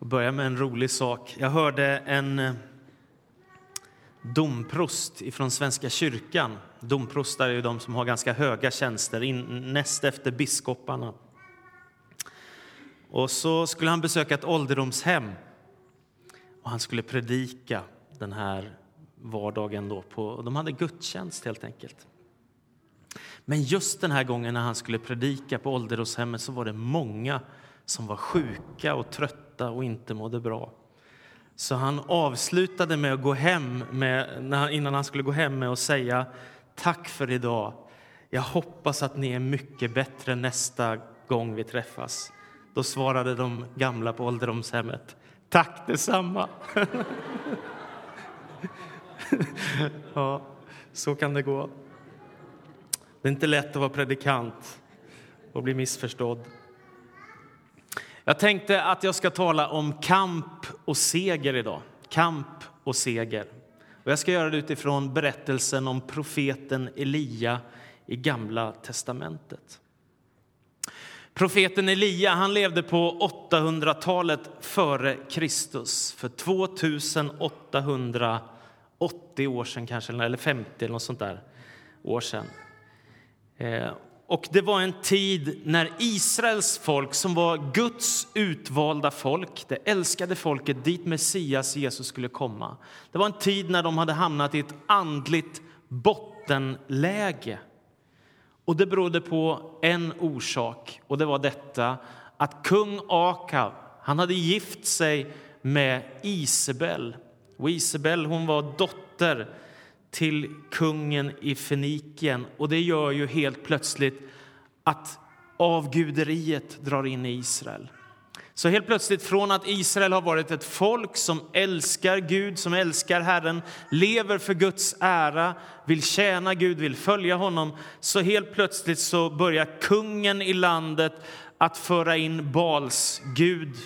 och börja med en rolig sak. Jag hörde en eh, domprost från Svenska kyrkan. Domprostar är ju de som har ganska höga tjänster, in, näst efter biskoparna. Och så skulle han besöka ett ålderdomshem och han skulle predika den här vardagen. Då på, de hade gudstjänst helt enkelt. Men just den här gången när han skulle predika på ålderdomshemmet så var det många som var sjuka och trötta och inte mådde bra. Så han avslutade med att gå hem med, innan han skulle gå hem med att säga tack för idag. Jag hoppas att ni är mycket bättre nästa gång vi träffas. Då svarade de gamla på ålderdomshemmet tack detsamma. ja, så kan det gå. Det är inte lätt att vara predikant och bli missförstådd. Jag tänkte att jag ska tala om kamp och seger idag. Kamp och seger. Och jag ska göra det utifrån berättelsen om profeten Elia i Gamla testamentet. Profeten Elia han levde på 800-talet före Kristus, för 2880 år sedan, kanske, eller 50 eller något sånt där år sedan. Eh, och det var en tid när Israels folk, som var Guds utvalda folk, det älskade folket dit Messias Jesus skulle komma. Det var en tid när de hade hamnat i ett andligt bottenläge. Och det berodde på en orsak, och det var detta att kung Akav, han hade gift sig med Isabel. Och Isabel hon var dotter till kungen i Fenikien. Och det gör ju helt plötsligt att avguderiet drar in i Israel. Så helt plötsligt, från att Israel har varit ett folk som älskar Gud, som älskar Herren, lever för Guds ära, vill tjäna Gud, vill följa honom, så helt plötsligt så börjar kungen i landet att föra in Bals Gud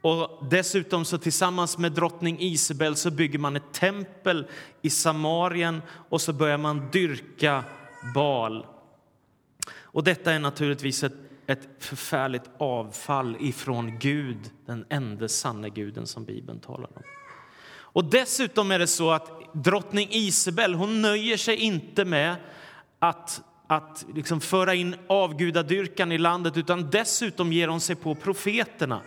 och dessutom så tillsammans med drottning Isabel så bygger man ett tempel i Samarien och så börjar man dyrka Bal. Och detta är naturligtvis ett, ett förfärligt avfall ifrån Gud, den enda sanne guden som Bibeln talar om. Och dessutom är det så att drottning Isabel hon nöjer sig inte med att, att liksom föra in avgudadyrkan i landet utan dessutom ger hon sig på profeterna.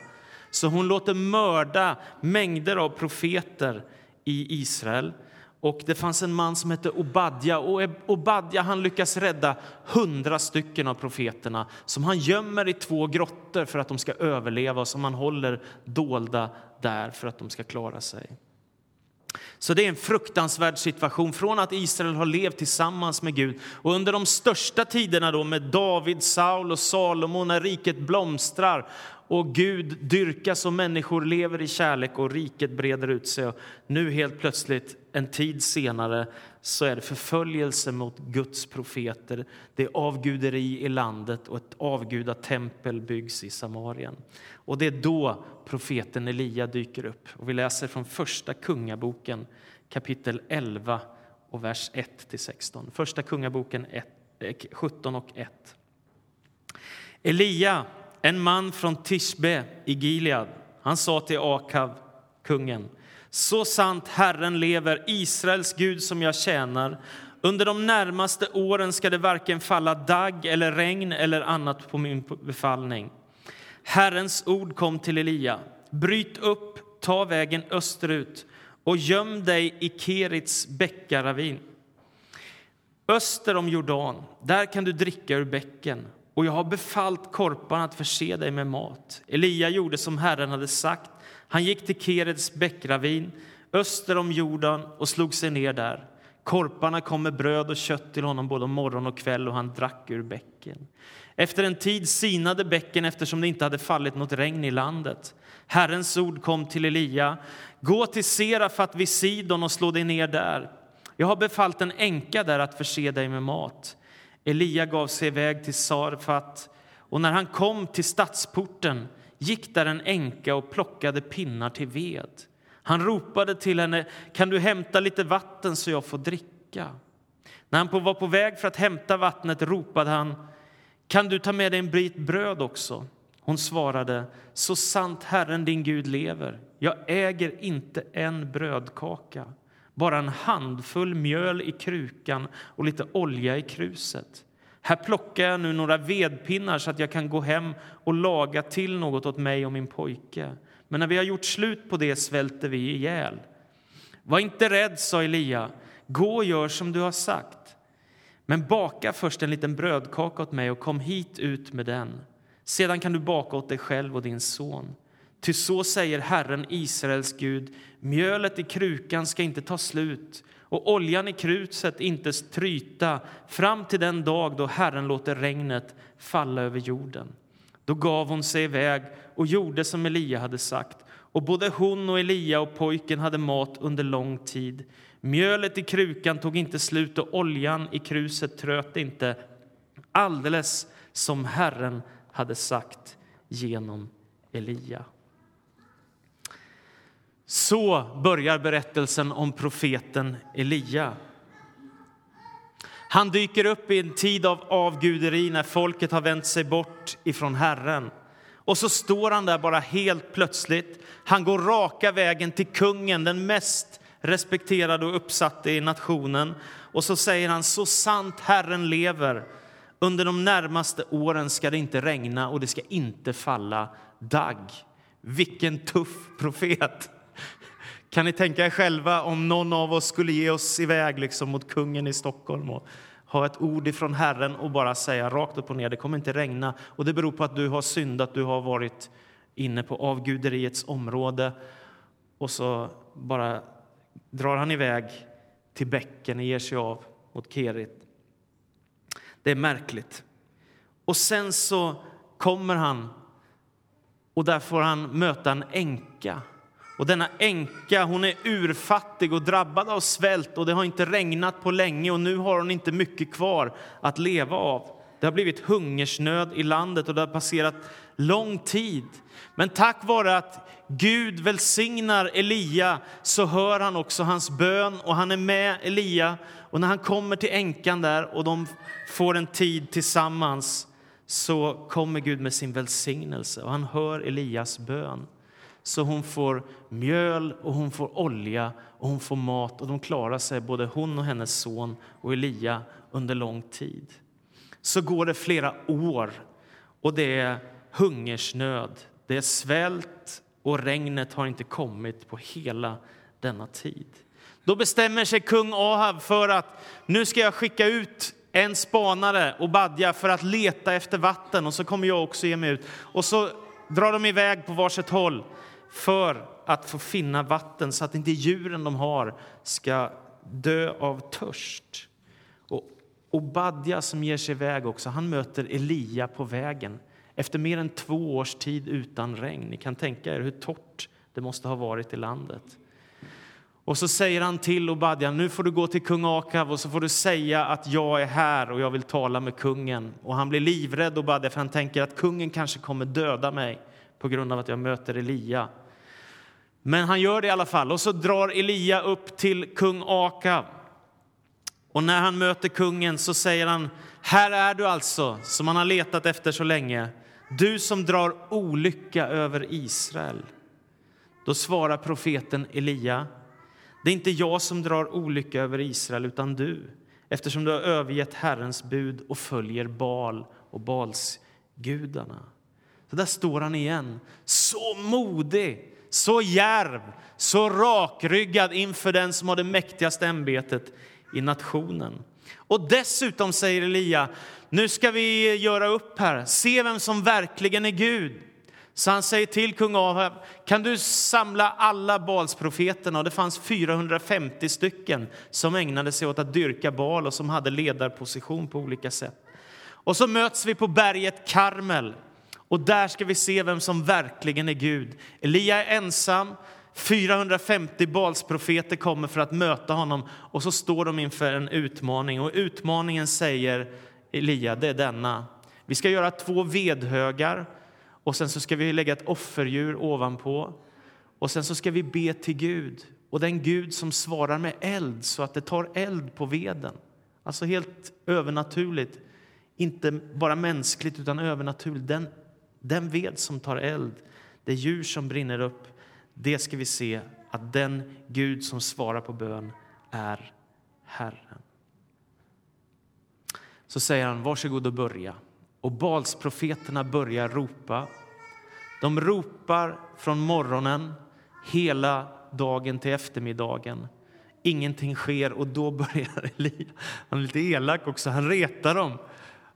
Så hon låter mörda mängder av profeter i Israel. Och Det fanns en man som hette Obadja och Obadja han lyckas rädda hundra stycken av profeterna som han gömmer i två grottor för att de ska överleva och som han håller dolda där för att de ska klara sig. Så det är en fruktansvärd situation från att Israel har levt tillsammans med Gud. Och under de största tiderna då med David, Saul och Salomo när riket blomstrar och Gud dyrkas och människor lever i kärlek och riket breder ut sig. Nu helt plötsligt, en tid senare, så är det förföljelse mot Guds profeter. Det är avguderi i landet och ett avgudatempel byggs i Samarien. Och det är då profeten Elia dyker upp. Och vi läser från Första Kungaboken kapitel 11 och vers 1-16. Första Kungaboken 1, 17 eh, och 1. Elia en man från Tishbe i Gilead. Han sa till Akav, kungen, så sant Herren lever, Israels Gud som jag tjänar. Under de närmaste åren ska det varken falla dagg eller regn eller annat på min befallning. Herrens ord kom till Elia. Bryt upp, ta vägen österut och göm dig i Kerits bäckaravin. Öster om Jordan, där kan du dricka ur bäcken och jag har befallt korparna att förse dig med mat. Elia gjorde som Herren hade sagt. Han gick till Kereds bäckravin öster om Jordan och slog sig ner där. Korparna kom med bröd och kött till honom både morgon och kväll och han drack ur bäcken. Efter en tid sinade bäcken eftersom det inte hade fallit något regn i landet. Herrens ord kom till Elia. Gå till Serafat vid Sidon och slå dig ner där. Jag har befallt en änka där att förse dig med mat. Elia gav sig iväg till Sarfat och när han kom till stadsporten gick där en änka och plockade pinnar till ved. Han ropade till henne, kan du hämta lite vatten så jag får dricka? När han var på väg för att hämta vattnet ropade han, kan du ta med dig en bit bröd också? Hon svarade, så sant Herren din Gud lever, jag äger inte en brödkaka, bara en handfull mjöl i krukan och lite olja i kruset. Här plockar jag nu några vedpinnar så att jag kan gå hem och laga till något åt mig och min pojke. Men när vi har gjort slut på det svälter vi ihjäl. Var inte rädd, sa Elia. Gå och gör som du har sagt. Men baka först en liten brödkaka åt mig och kom hit ut med den. Sedan kan du baka åt dig själv och din son. Ty så säger Herren, Israels Gud, mjölet i krukan ska inte ta slut och oljan i kruset inte tryta fram till den dag då Herren låter regnet falla över jorden. Då gav hon sig iväg och gjorde som Elia hade sagt. Och både hon och Elia och pojken hade mat under lång tid. Mjölet i krukan tog inte slut och oljan i kruset tröt inte, alldeles som Herren hade sagt genom Elia. Så börjar berättelsen om profeten Elia. Han dyker upp i en tid av avguderi när folket har vänt sig bort ifrån Herren. Och så står han där bara helt plötsligt. Han går raka vägen till kungen, den mest respekterade och uppsatte i nationen. Och så säger han, så sant Herren lever, under de närmaste åren ska det inte regna och det ska inte falla dagg. Vilken tuff profet! Kan ni tänka er själva om någon av oss skulle ge oss iväg liksom mot kungen i Stockholm och ha ett ord ifrån Herren och bara säga rakt upp och ner, det kommer inte regna och det beror på att du har syndat, du har varit inne på avguderiets område och så bara drar han iväg till bäcken och ger sig av mot Kerit. Det är märkligt. Och sen så kommer han och där får han möta en änka. Och denna änka hon är urfattig och drabbad av svält och det har inte regnat på länge och nu har hon inte mycket kvar att leva av. Det har blivit hungersnöd i landet och det har passerat lång tid. Men tack vare att Gud välsignar Elia så hör han också hans bön och han är med Elia. Och när han kommer till änkan där och de får en tid tillsammans så kommer Gud med sin välsignelse och han hör Elias bön. Så hon får mjöl och hon får olja och hon får mat och de klarar sig, både hon och hennes son och Elia, under lång tid. Så går det flera år och det är hungersnöd, det är svält och regnet har inte kommit på hela denna tid. Då bestämmer sig kung Ahab för att nu ska jag skicka ut en spanare och badja för att leta efter vatten och så kommer jag också ge mig ut. Och så drar de iväg på varsitt håll för att få finna vatten så att inte djuren de har ska dö av törst. Och Obadja som ger sig iväg också, han möter Elia på vägen efter mer än två års tid utan regn. Ni kan tänka er hur torrt det måste ha varit i landet. Och så säger han till Obadja, nu får du gå till kung Akav och så får du säga att jag är här och jag vill tala med kungen. Och han blir livrädd Obadja för han tänker att kungen kanske kommer döda mig på grund av att jag möter Elia. Men han gör det i alla fall och så drar Elia upp till kung Akav. Och när han möter kungen så säger han, här är du alltså som han har letat efter så länge. Du som drar olycka över Israel. Då svarar profeten Elia. Det är inte jag som drar olycka över Israel, utan du eftersom du har övergett Herrens bud och följer Bal och Balsgudarna. Så där står han igen, så modig, så järv, så rakryggad inför den som har det mäktigaste ämbetet i nationen. Och dessutom säger Elia, nu ska vi göra upp här, se vem som verkligen är Gud. Så han säger till kung Ahab, kan du samla alla Balsprofeterna? Och det fanns 450 stycken som ägnade sig åt att dyrka Bal och som hade ledarposition på olika sätt. Och så möts vi på berget Karmel och där ska vi se vem som verkligen är Gud. Elia är ensam, 450 Balsprofeter kommer för att möta honom och så står de inför en utmaning. Och utmaningen säger Elia, det är denna. Vi ska göra två vedhögar och sen så ska vi lägga ett offerdjur ovanpå. Och sen så ska vi be till Gud och den Gud som svarar med eld så att det tar eld på veden. Alltså helt övernaturligt, inte bara mänskligt utan övernaturligt. Den den ved som tar eld, det djur som brinner upp, det ska vi se att den Gud som svarar på bön är Herren. Så säger han, varsågod och börja. Och Balsprofeterna börjar ropa. De ropar från morgonen hela dagen till eftermiddagen. Ingenting sker och då börjar Elia. Han är lite elak också, han retar dem.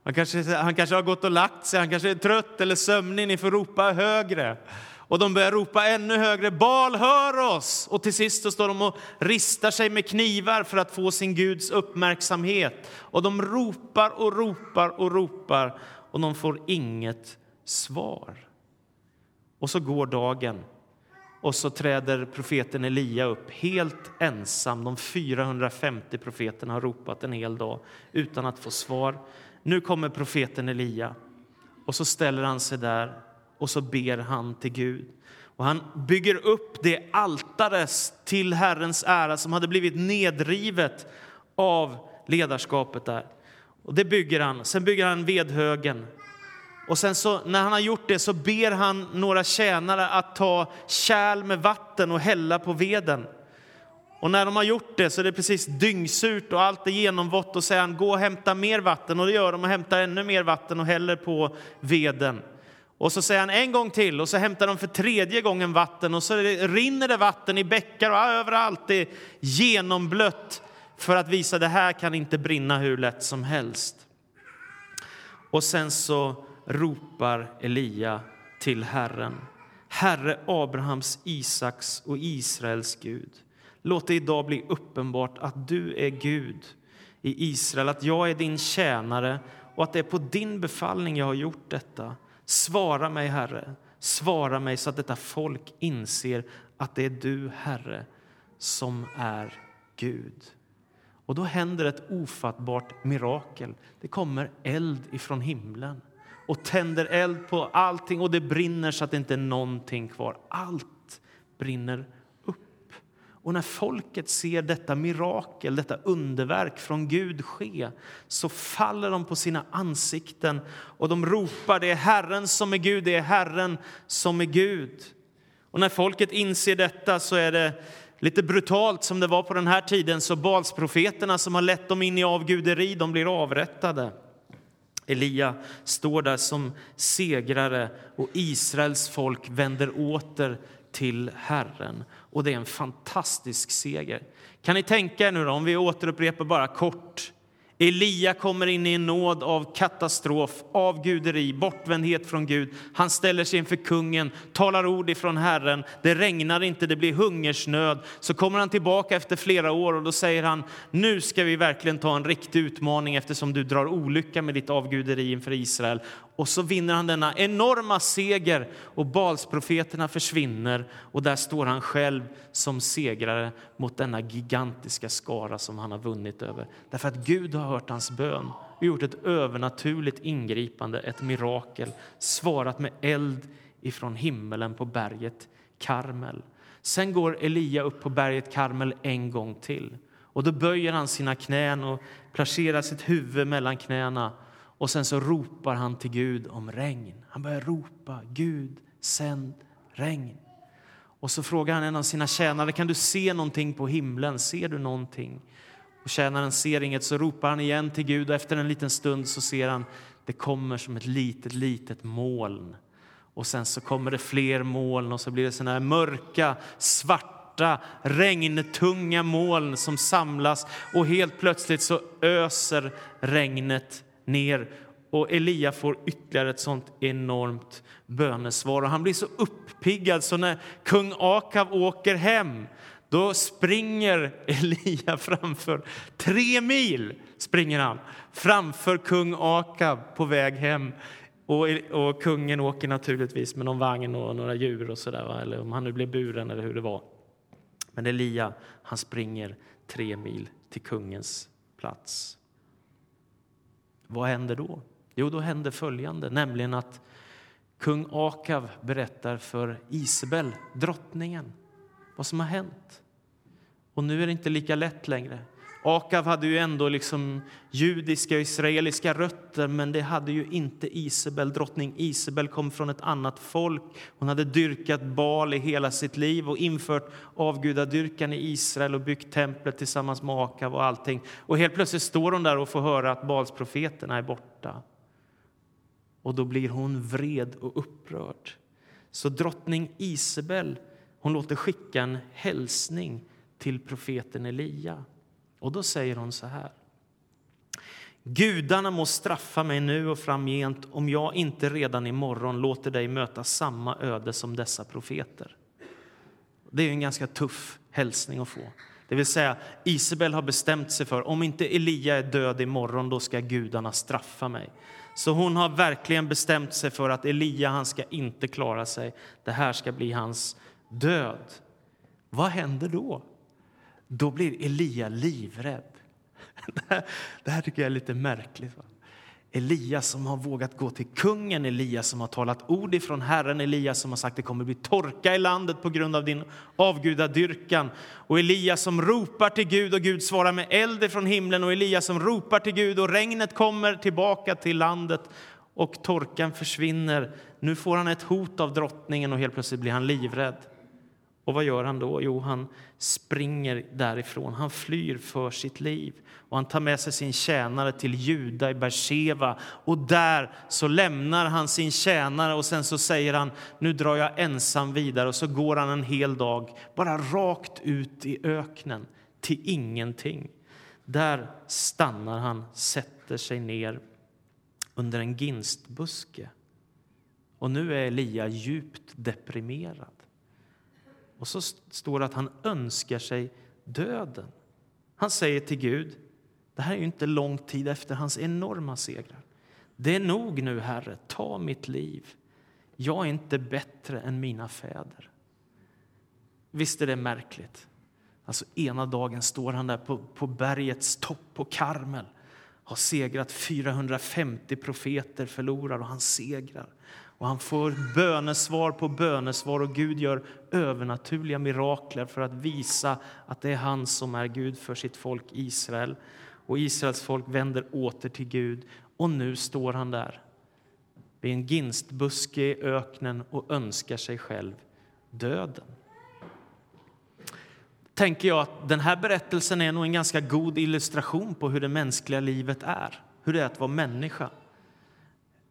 Han kanske, han kanske har gått och lagt sig, han kanske är trött eller sömnig. Ni får ropa högre. Och de börjar ropa ännu högre. Bal, hör oss! Och till sist så står de och ristar sig med knivar för att få sin Guds uppmärksamhet. Och de ropar och ropar och ropar och de får inget svar. Och så går dagen och så träder profeten Elia upp helt ensam. De 450 profeterna har ropat en hel dag utan att få svar. Nu kommer profeten Elia och så ställer han sig där och så ber han till Gud. Och han bygger upp det altare till Herrens ära som hade blivit nedrivet av ledarskapet där. Och det bygger han. Sen bygger han vedhögen. Och sen så, när han har gjort det så ber han några tjänare att ta kärl med vatten och hälla på veden. Och när de har gjort det så är det precis dyngsurt och allt är genomvått och säger gå och hämta mer vatten och det gör de och hämtar ännu mer vatten och häller på veden. Och så säger han en gång till och så hämtar de för tredje gången vatten och så rinner det vatten i bäckar och överallt. Det är genomblött för att visa att det här kan inte brinna hur lätt som helst. Och sen så ropar Elia till Herren. Herre Abrahams, Isaks och Israels Gud. Låt det idag bli uppenbart att du är Gud i Israel, att jag är din tjänare och att det är på din befallning jag har gjort detta. Svara mig, Herre, svara mig så att detta folk inser att det är du, Herre, som är Gud. Och då händer ett ofattbart mirakel. Det kommer eld ifrån himlen och tänder eld på allting och det brinner så att det inte är någonting kvar. Allt brinner och när folket ser detta mirakel, detta underverk från Gud ske så faller de på sina ansikten och de ropar det är Herren som är Gud, det är Herren som är Gud. Och när folket inser detta så är det lite brutalt som det var på den här tiden så Balsprofeterna som har lett dem in i avguderi, de blir avrättade. Elia står där som segrare och Israels folk vänder åter till Herren. Och det är en fantastisk seger. Kan ni tänka er nu då, om vi återupprepar bara kort Elia kommer in i en nåd av katastrof, avguderi, bortvändhet från Gud. Han ställer sig inför kungen, talar ord ifrån Herren. Det regnar inte, det blir hungersnöd. Så kommer han tillbaka efter flera år och då säger han, nu ska vi verkligen ta en riktig utmaning eftersom du drar olycka med ditt avguderi inför Israel. Och så vinner han denna enorma seger och Balsprofeterna försvinner och där står han själv som segrare mot denna gigantiska skara som han har vunnit över. Därför att Gud har hört hans bön och gjort ett övernaturligt ingripande, ett mirakel, svarat med eld ifrån himmelen på berget Karmel. Sen går Elia upp på berget Karmel en gång till och då böjer han sina knän och placerar sitt huvud mellan knäna och sen så ropar han till Gud om regn. Han börjar ropa Gud, sänd regn. Och så frågar han en av sina tjänare, kan du se någonting på himlen? Ser du någonting? Och tjänaren ser inget, så ropar han igen till Gud och efter en liten stund så ser han det kommer som ett litet, litet moln. Och sen så kommer det fler moln och så blir det såna här mörka, svarta, regntunga moln som samlas och helt plötsligt så öser regnet ner och Elia får ytterligare ett sånt enormt bönesvar. Och han blir så uppiggad så när kung Akav åker hem då springer Elia framför, tre mil springer han framför kung Akav på väg hem. Och, och kungen åker naturligtvis med någon vagn och några djur och sådär, eller om han nu blev buren eller hur det var. Men Elia, han springer tre mil till kungens plats. Vad händer då? Jo, då händer följande, nämligen att kung Akav berättar för Isabel, drottningen, vad som har hänt. Och nu är det inte lika lätt längre. Akav hade ju ändå liksom judiska och israeliska rötter men det hade ju inte Isabel. Drottning Isabel kom från ett annat folk. Hon hade dyrkat Baal i hela sitt liv och infört avgudadyrkan i Israel och byggt templet tillsammans med Akav och allting. Och helt plötsligt står hon där och får höra att Balsprofeterna är borta. Och då blir hon vred och upprörd. Så drottning Isabel hon låter skicka en hälsning till profeten Elia. Och då säger hon så här. Gudarna må straffa mig nu och framgent om jag inte redan imorgon låter dig möta samma öde som dessa profeter. Det är en ganska tuff hälsning att få. Det vill säga, Isabel har bestämt sig för om inte Elia är död imorgon då ska gudarna straffa mig. Så hon har verkligen bestämt sig för att Elia han ska inte klara sig. Det här ska bli hans död. Vad händer då? Då blir Elia livrädd. Det här, tycker jag är lite märkligt. Va? Elias som har vågat gå till kungen, Elias som har talat ord ifrån Herren, Elias som har sagt att det kommer bli torka i landet på grund av din avgudadyrkan. Och Elias som ropar till Gud och Gud svarar med eld från himlen och Elias som ropar till Gud och regnet kommer tillbaka till landet och torkan försvinner. Nu får han ett hot av drottningen och helt plötsligt blir han livrädd. Och vad gör han då? Jo, han springer därifrån. Han flyr för sitt liv. Och han tar med sig sin tjänare till Juda i Berseva. Och där så lämnar han sin tjänare och sen så säger han nu drar jag ensam vidare. Och så går han en hel dag bara rakt ut i öknen till ingenting. Där stannar han, sätter sig ner under en ginstbuske. Och nu är Elia djupt deprimerad. Och så står det att han önskar sig döden. Han säger till Gud, det här är ju inte lång tid efter hans enorma segrar. Det är nog nu, Herre, ta mitt liv. Jag är inte bättre än mina fäder. Visst är det märkligt? Alltså ena dagen står han där på, på bergets topp på Karmel har segrat 450 profeter förlorar och han segrar. Och han får bönesvar på bönesvar och Gud gör övernaturliga mirakler för att visa att det är han som är Gud för sitt folk Israel. Och Israels folk vänder åter till Gud och nu står han där vid en ginstbuske i öknen och önskar sig själv döden. Tänker jag att den här berättelsen är nog en ganska god illustration på hur det mänskliga livet är, hur det är att vara människa.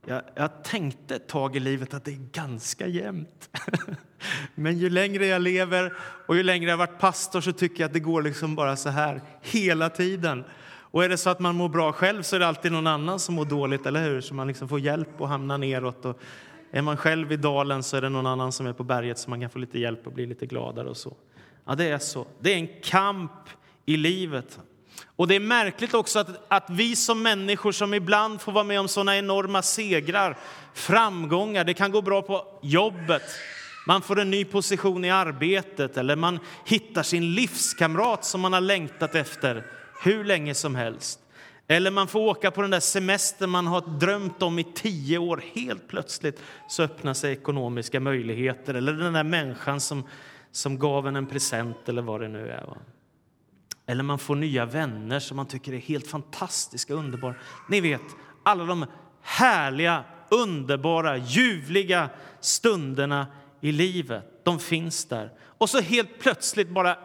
Jag, jag tänkte ett tag i livet att det är ganska jämnt. Men ju längre jag lever och ju längre jag varit pastor så tycker jag att det går liksom bara så här hela tiden. Och är det så att man mår bra själv så är det alltid någon annan som mår dåligt, eller hur? Så man liksom får hjälp och hamnar neråt. Och är man själv i dalen så är det någon annan som är på berget så man kan få lite hjälp och bli lite gladare och så. Ja, det är så. Det är en kamp i livet. Och det är märkligt också att, att vi som människor som ibland får vara med om såna enorma segrar, framgångar, det kan gå bra på jobbet, man får en ny position i arbetet eller man hittar sin livskamrat som man har längtat efter hur länge som helst. Eller man får åka på den där semestern man har drömt om i tio år. Helt plötsligt så öppnar sig ekonomiska möjligheter. Eller den där människan som, som gav en en present eller vad det nu är. Va? Eller man får nya vänner som man tycker är helt fantastiska, underbara. Ni vet, alla de härliga, underbara, ljuvliga stunderna i livet. De finns där. Och så helt plötsligt bara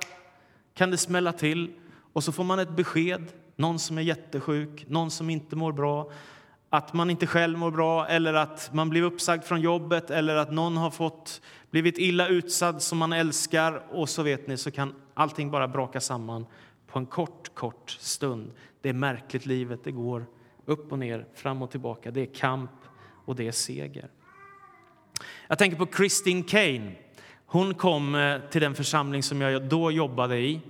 kan det smälla till och så får man ett besked. Någon som är jättesjuk, någon som inte mår bra att man inte själv mår bra eller att man blir uppsagd från jobbet eller att någon har fått blivit illa utsatt som man älskar och så vet ni så kan allting bara braka samman på en kort, kort stund. Det är märkligt livet, det går upp och ner, fram och tillbaka. Det är kamp och det är seger. Jag tänker på Christine Kane. Hon kom eh, till den församling som jag då jobbade i.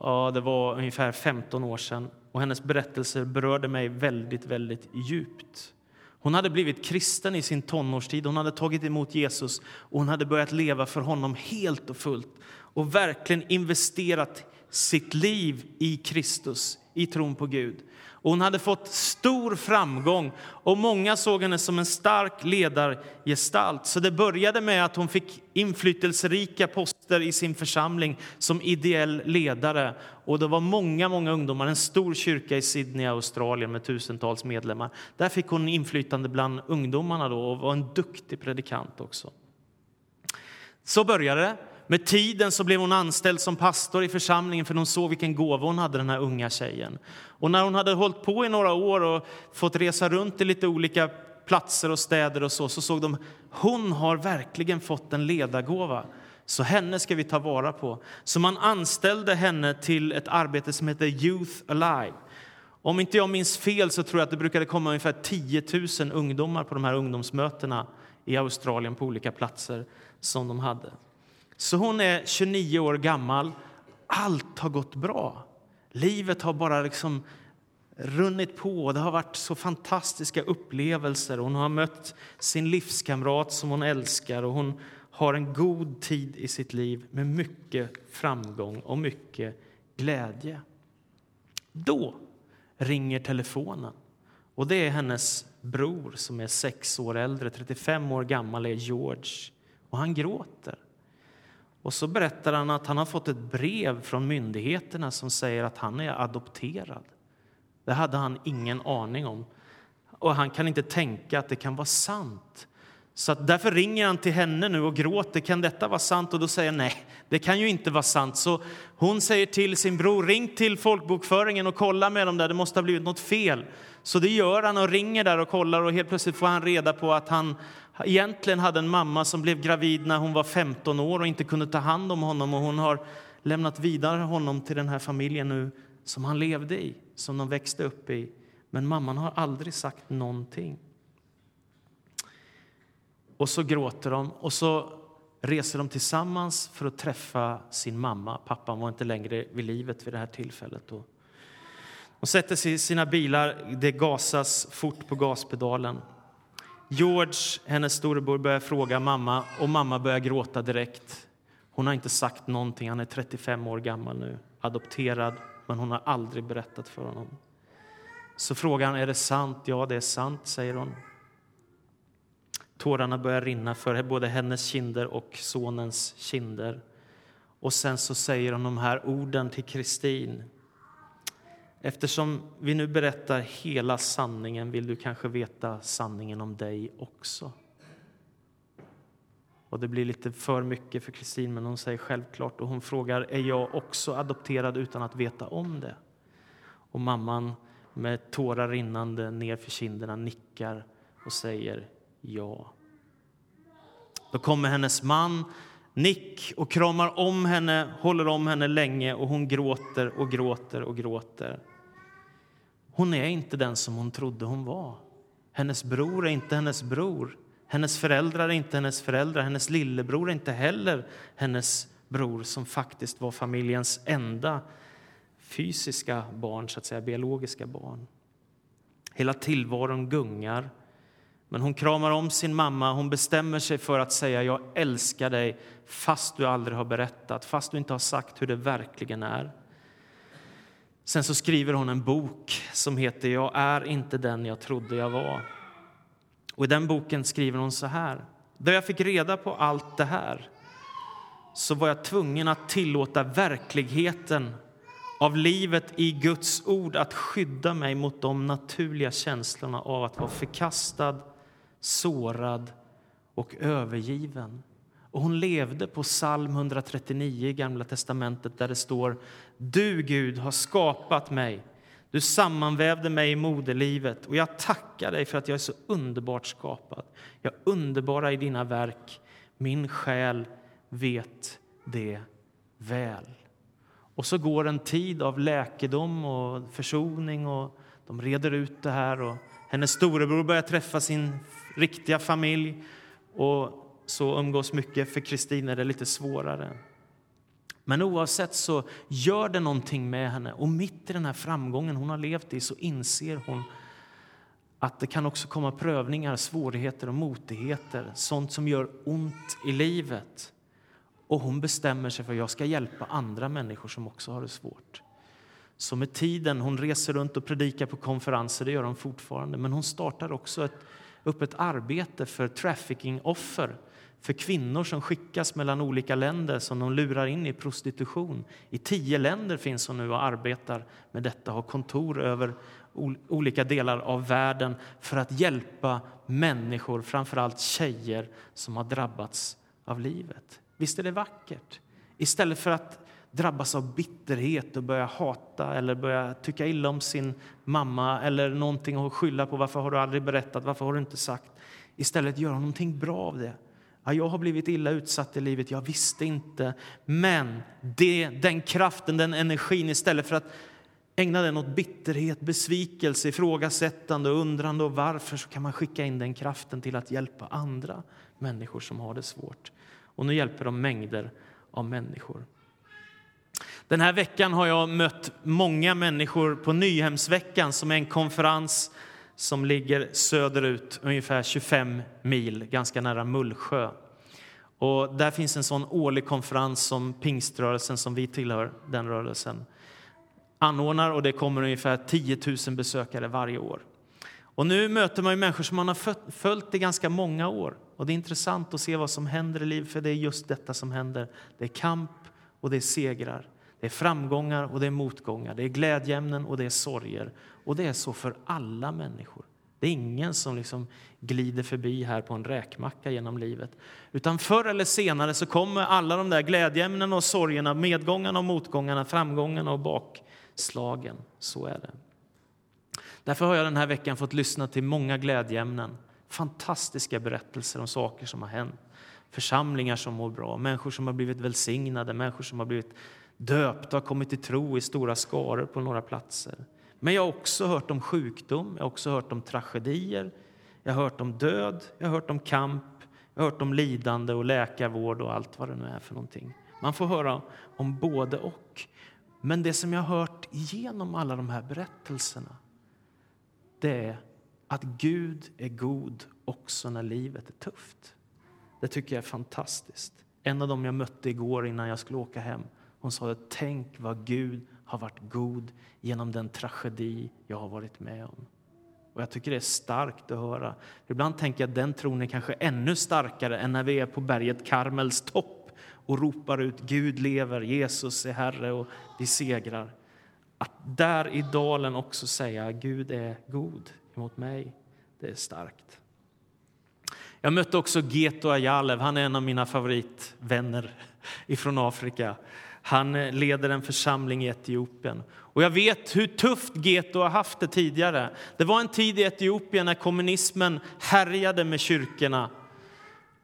Ja, det var ungefär 15 år sedan. Och hennes berättelser berörde mig väldigt, väldigt djupt. Hon hade blivit kristen i sin tonårstid, hon hade tagit emot Jesus och hon hade börjat leva för honom helt och fullt och verkligen investerat sitt liv i Kristus, i tron på Gud. Och hon hade fått stor framgång och många såg henne som en stark ledargestalt. Så det började med att hon fick inflytelserika poster i sin församling som ideell ledare. Och det var många, många ungdomar, en stor kyrka i Sydney, Australien med tusentals medlemmar. Där fick hon inflytande bland ungdomarna då och var en duktig predikant också. Så började det. Med tiden så blev hon anställd som pastor i församlingen för hon såg vilken gåva hon hade, den här unga tjejen. Och när hon hade hållit på i några år och fått resa runt i lite olika platser och städer och så, så såg de hon har verkligen fått en ledargåva. Så henne ska vi ta vara på. Så man anställde henne till ett arbete som heter Youth Alive. Om inte jag minns fel så tror jag att det brukade komma ungefär 10 000 ungdomar på de här ungdomsmötena i Australien på olika platser som de hade. Så hon är 29 år gammal. Allt har gått bra. Livet har bara liksom runnit på. Det har varit så fantastiska upplevelser. Hon har mött sin livskamrat som hon älskar och hon har en god tid i sitt liv med mycket framgång och mycket glädje. Då ringer telefonen. Och Det är hennes bror, som är sex år äldre. 35 år gammal är George. Och Han gråter. Och så berättar han att han har fått ett brev från myndigheterna som säger att han är adopterad. Det hade han ingen aning om. Och han kan inte tänka att det kan vara sant. Så därför ringer han till henne nu och gråter. Kan detta vara sant? Och då säger nej, det kan ju inte vara sant. Så hon säger till sin bror, ring till folkbokföringen och kolla med dem där. Det måste ha blivit något fel. Så det gör han och ringer där och kollar och helt plötsligt får han reda på att han egentligen hade en mamma som blev gravid när hon var 15 år och inte kunde ta hand om honom och hon har lämnat vidare honom till den här familjen nu som han levde i, som de växte upp i. Men mamman har aldrig sagt någonting. Och så gråter de och så reser de tillsammans för att träffa sin mamma. Pappan var inte längre vid livet vid det här tillfället. Då. De sätter sig i sina bilar, det gasas fort på gaspedalen. George, hennes storebror, börjar fråga mamma och mamma börjar gråta direkt. Hon har inte sagt någonting. Han är 35 år gammal nu, adopterad, men hon har aldrig berättat för honom. Så frågar han, är det sant? Ja, det är sant, säger hon. Tårarna börjar rinna för både hennes kinder och sonens kinder. Och sen så säger hon de här orden till Kristin. Eftersom vi nu berättar hela sanningen vill du kanske veta sanningen om dig också. Och Det blir lite för mycket för Kristin, men hon säger självklart. Och Hon frågar är jag också adopterad utan att veta om det. Och Mamman med tårar rinnande ner för kinderna nickar och säger ja. Då kommer hennes man Nick och kramar om henne, håller om henne länge och hon gråter och gråter och gråter. Hon är inte den som hon trodde hon var. Hennes bror är inte hennes bror. Hennes föräldrar är inte hennes föräldrar. Hennes lillebror är inte heller hennes bror som faktiskt var familjens enda fysiska barn, så att säga, biologiska barn. Hela tillvaron gungar. Men hon kramar om sin mamma. Hon bestämmer sig för att säga jag älskar dig fast du aldrig har berättat, fast du inte har sagt hur det verkligen är. Sen så skriver hon en bok som heter Jag är inte den jag trodde jag var. Och I den boken skriver hon så här. Då jag fick reda på allt det här så var jag tvungen att tillåta verkligheten av livet i Guds ord att skydda mig mot de naturliga känslorna av att vara förkastad, sårad och övergiven. Och hon levde på psalm 139 i Gamla testamentet där det står Du, Gud, har skapat mig. Du sammanvävde mig i moderlivet och jag tackar dig för att jag är så underbart skapad. Jag är underbara i dina verk. Min själ vet det väl. Och så går en tid av läkedom och försoning och de reder ut det här och hennes storebror börjar träffa sin riktiga familj och så umgås mycket. För Kristin är det lite svårare. Men oavsett så gör det någonting med henne. Och mitt i den här framgången hon har levt i så inser hon att det kan också komma prövningar, svårigheter och motigheter. Sånt som gör ont i livet. och hon bestämmer sig för att jag ska hjälpa andra människor som också har det svårt. Så med tiden, hon reser runt och predikar på konferenser, det gör hon fortfarande, men hon startar också ett, upp ett arbete för trafficking-offer för kvinnor som skickas mellan olika länder som de lurar in i prostitution. I tio länder finns hon nu och arbetar med detta, har kontor över olika delar av världen för att hjälpa människor, framförallt tjejer, som har drabbats av livet. Visst är det vackert? Istället för att drabbas av bitterhet och börja hata eller börja tycka illa om sin mamma eller någonting och skylla på varför har du aldrig berättat, varför har du inte sagt? Istället göra någonting bra av det. Ja, jag har blivit illa utsatt i livet, jag visste inte. Men det, den kraften, den energin, istället för att ägna den åt bitterhet, besvikelse, ifrågasättande och undrande och varför så kan man skicka in den kraften till att hjälpa andra människor som har det svårt. Och nu hjälper de mängder av människor. Den här veckan har jag mött många människor på Nyhemsveckan som är en konferens som ligger söderut ungefär 25 mil, ganska nära Mullsjö. Och där finns en sån årlig konferens som pingströrelsen, som vi tillhör, den rörelsen, anordnar och det kommer ungefär 10 000 besökare varje år. Och nu möter man ju människor som man har följt i ganska många år. Och det är intressant att se vad som händer i livet, för det är just detta som händer. Det är kamp och det är segrar. Det är framgångar och det är motgångar. Det är glädjeämnen och det är sorger. Och det är så för alla människor. Det är ingen som liksom glider förbi här på en räkmacka genom livet. Utan förr eller senare så kommer alla de där glädjeämnena och sorgerna, medgångarna och motgångarna, framgångarna och bakslagen. Så är det. Därför har jag den här veckan fått lyssna till många glädjeämnen. Fantastiska berättelser om saker som har hänt. Församlingar som mår bra, människor som har blivit välsignade, människor som har blivit döpta har kommit till tro i stora skaror på några platser. Men jag har också hört om sjukdom, jag har också hört om tragedier, jag har hört om död, jag har hört om kamp, jag har hört om lidande och läkarvård och allt vad det nu är för någonting. Man får höra om både och. Men det som jag har hört genom alla de här berättelserna det är att Gud är god också när livet är tufft. Det tycker jag är fantastiskt. En av dem jag mötte igår innan jag skulle åka hem hon sa tänk vad Gud har varit god genom den tragedi jag har varit med om. Och jag tycker det är starkt att höra. Ibland tänker jag att den tron är kanske ännu starkare än när vi är på berget Karmels topp och ropar ut Gud lever, Jesus är Herre och vi segrar. Att där i dalen också säga Gud är god mot mig, det är starkt. Jag mötte också Geto Ayalev, han är en av mina favoritvänner ifrån Afrika. Han eh, leder en församling i Etiopien. Och jag vet hur tufft Geto har haft det tidigare. Det var en tid i Etiopien när kommunismen härjade med kyrkorna.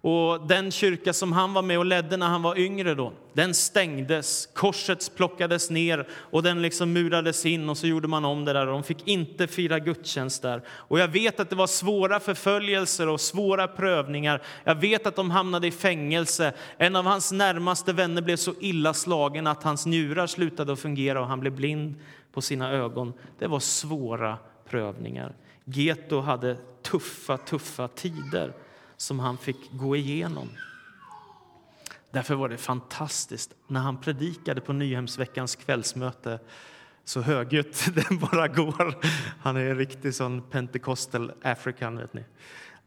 Och den kyrka som han var med och ledde när han var yngre då, den stängdes, korset plockades ner och den liksom murades in och så gjorde man om det där. De fick inte fira gudstjänst där. Och jag vet att det var svåra förföljelser och svåra prövningar. Jag vet att de hamnade i fängelse. En av hans närmaste vänner blev så illa slagen att hans njurar slutade att fungera och han blev blind på sina ögon. Det var svåra prövningar. Geto hade tuffa, tuffa tider som han fick gå igenom. Därför var det fantastiskt när han predikade på Nyhemsveckans kvällsmöte så högljutt den bara går. Han är en riktig sån pentecostal african, vet ni.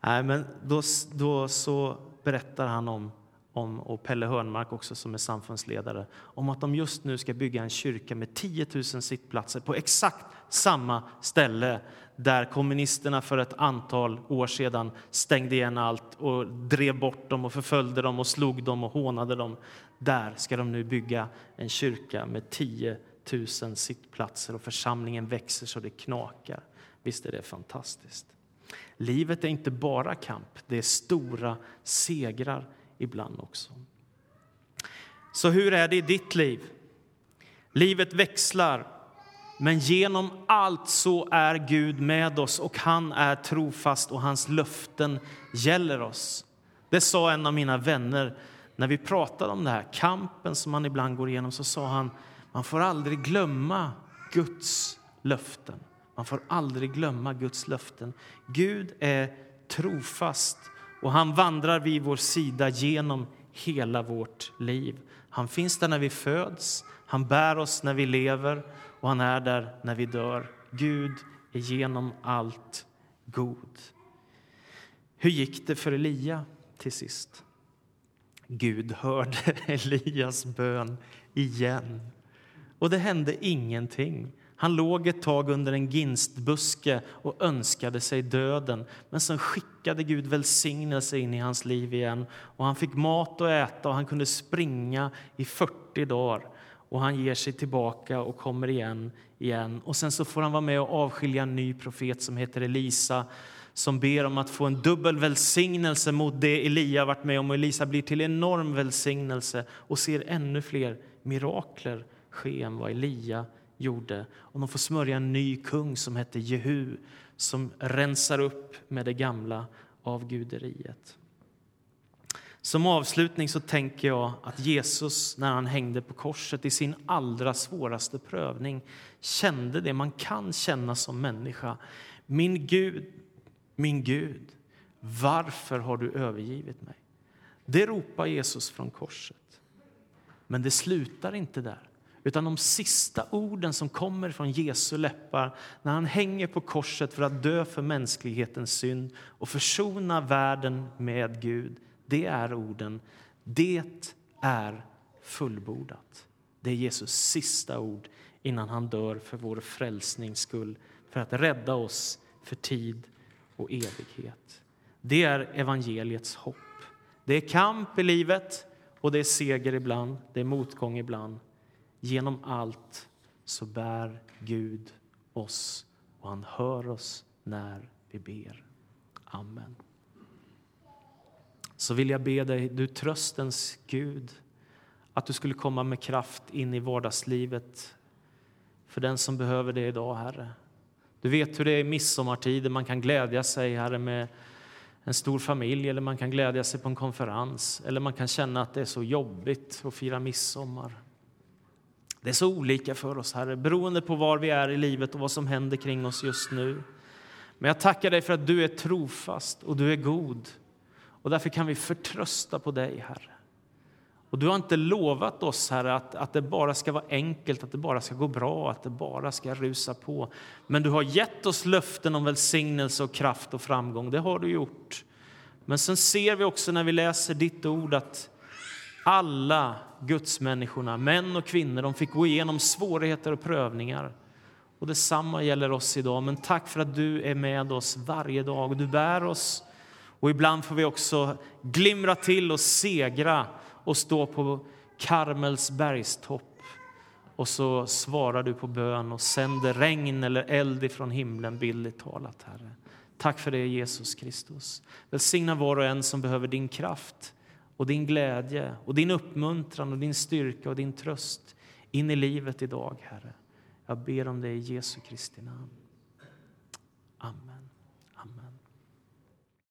Nej, men då, då så berättar han om, om, och Pelle Hörnmark också som är samfundsledare, om att de just nu ska bygga en kyrka med 10 000 sittplatser på exakt samma ställe där kommunisterna för ett antal år sedan stängde igen allt och drev bort dem och förföljde dem och slog dem och hånade dem. Där ska de nu bygga en kyrka med 10 000 sittplatser och församlingen växer så det knakar. Visst är det fantastiskt? Livet är inte bara kamp, det är stora segrar ibland också. Så hur är det i ditt liv? Livet växlar men genom allt så är Gud med oss och han är trofast och hans löften gäller oss. Det sa en av mina vänner när vi pratade om det här, kampen som man ibland går igenom, så sa han, man får aldrig glömma Guds löften. Man får aldrig glömma Guds löften. Gud är trofast och han vandrar vid vår sida genom hela vårt liv. Han finns där när vi föds, han bär oss när vi lever och han är där när vi dör. Gud är genom allt god. Hur gick det för Elia till sist? Gud hörde Elias bön igen. Och det hände ingenting. Han låg ett tag under en ginstbuske och önskade sig döden. Men sen skickade Gud välsignelse in i hans liv igen. Och Han fick mat att äta och han kunde springa i 40 dagar. Och Han ger sig tillbaka och kommer igen. igen. Och Sen så får han vara med och avskilja en ny profet som heter Elisa som ber om att få en dubbel välsignelse mot det Elia varit med om. Och Elisa blir till enorm välsignelse och ser ännu fler mirakler ske än vad Elia gjorde. Och de får smörja en ny kung som heter Jehu som rensar upp med det gamla avguderiet. Som avslutning så tänker jag att Jesus, när han hängde på korset i sin allra svåraste prövning kände det man kan känna som människa. Min Gud, min Gud, varför har du övergivit mig? Det ropar Jesus från korset. Men det slutar inte där. Utan de sista orden som kommer från Jesu läppar när han hänger på korset för att dö för mänsklighetens synd och försona världen med Gud, det är orden Det är fullbordat. Det är Jesus sista ord innan han dör för vår frälsnings skull, för att rädda oss för tid och evighet. Det är evangeliets hopp. Det är kamp i livet och det är seger ibland, det är motgång ibland. Genom allt så bär Gud oss och han hör oss när vi ber. Amen. Så vill jag be dig, du tröstens Gud, att du skulle komma med kraft in i vardagslivet för den som behöver det idag, Herre. Du vet hur det är i midsommartider, man kan glädja sig, Herre, med en stor familj eller man kan glädja sig på en konferens eller man kan känna att det är så jobbigt att fira midsommar. Det är så olika för oss, Herre, beroende på var vi är i livet och vad som händer kring oss just nu. Men jag tackar dig för att du är trofast och du är god. Och därför kan vi förtrösta på dig, Herre. Och du har inte lovat oss, Herre, att, att det bara ska vara enkelt, att det bara ska gå bra, att det bara ska rusa på. Men du har gett oss löften om välsignelse och kraft och framgång. Det har du gjort. Men sen ser vi också när vi läser ditt ord att alla gudsmänniskorna, män och kvinnor, de fick gå igenom svårigheter och prövningar. Och detsamma gäller oss idag. Men tack för att du är med oss varje dag du bär oss. Och ibland får vi också glimra till och segra och stå på Karmels bergstopp. Och så svarar du på bön och sänder regn eller eld ifrån himlen, bildligt talat, Herre. Tack för det, Jesus Kristus. Välsigna var och en som behöver din kraft och din glädje och din uppmuntran och din styrka och din tröst in i livet idag, Herre. Jag ber om det i Jesu Kristi namn. Amen.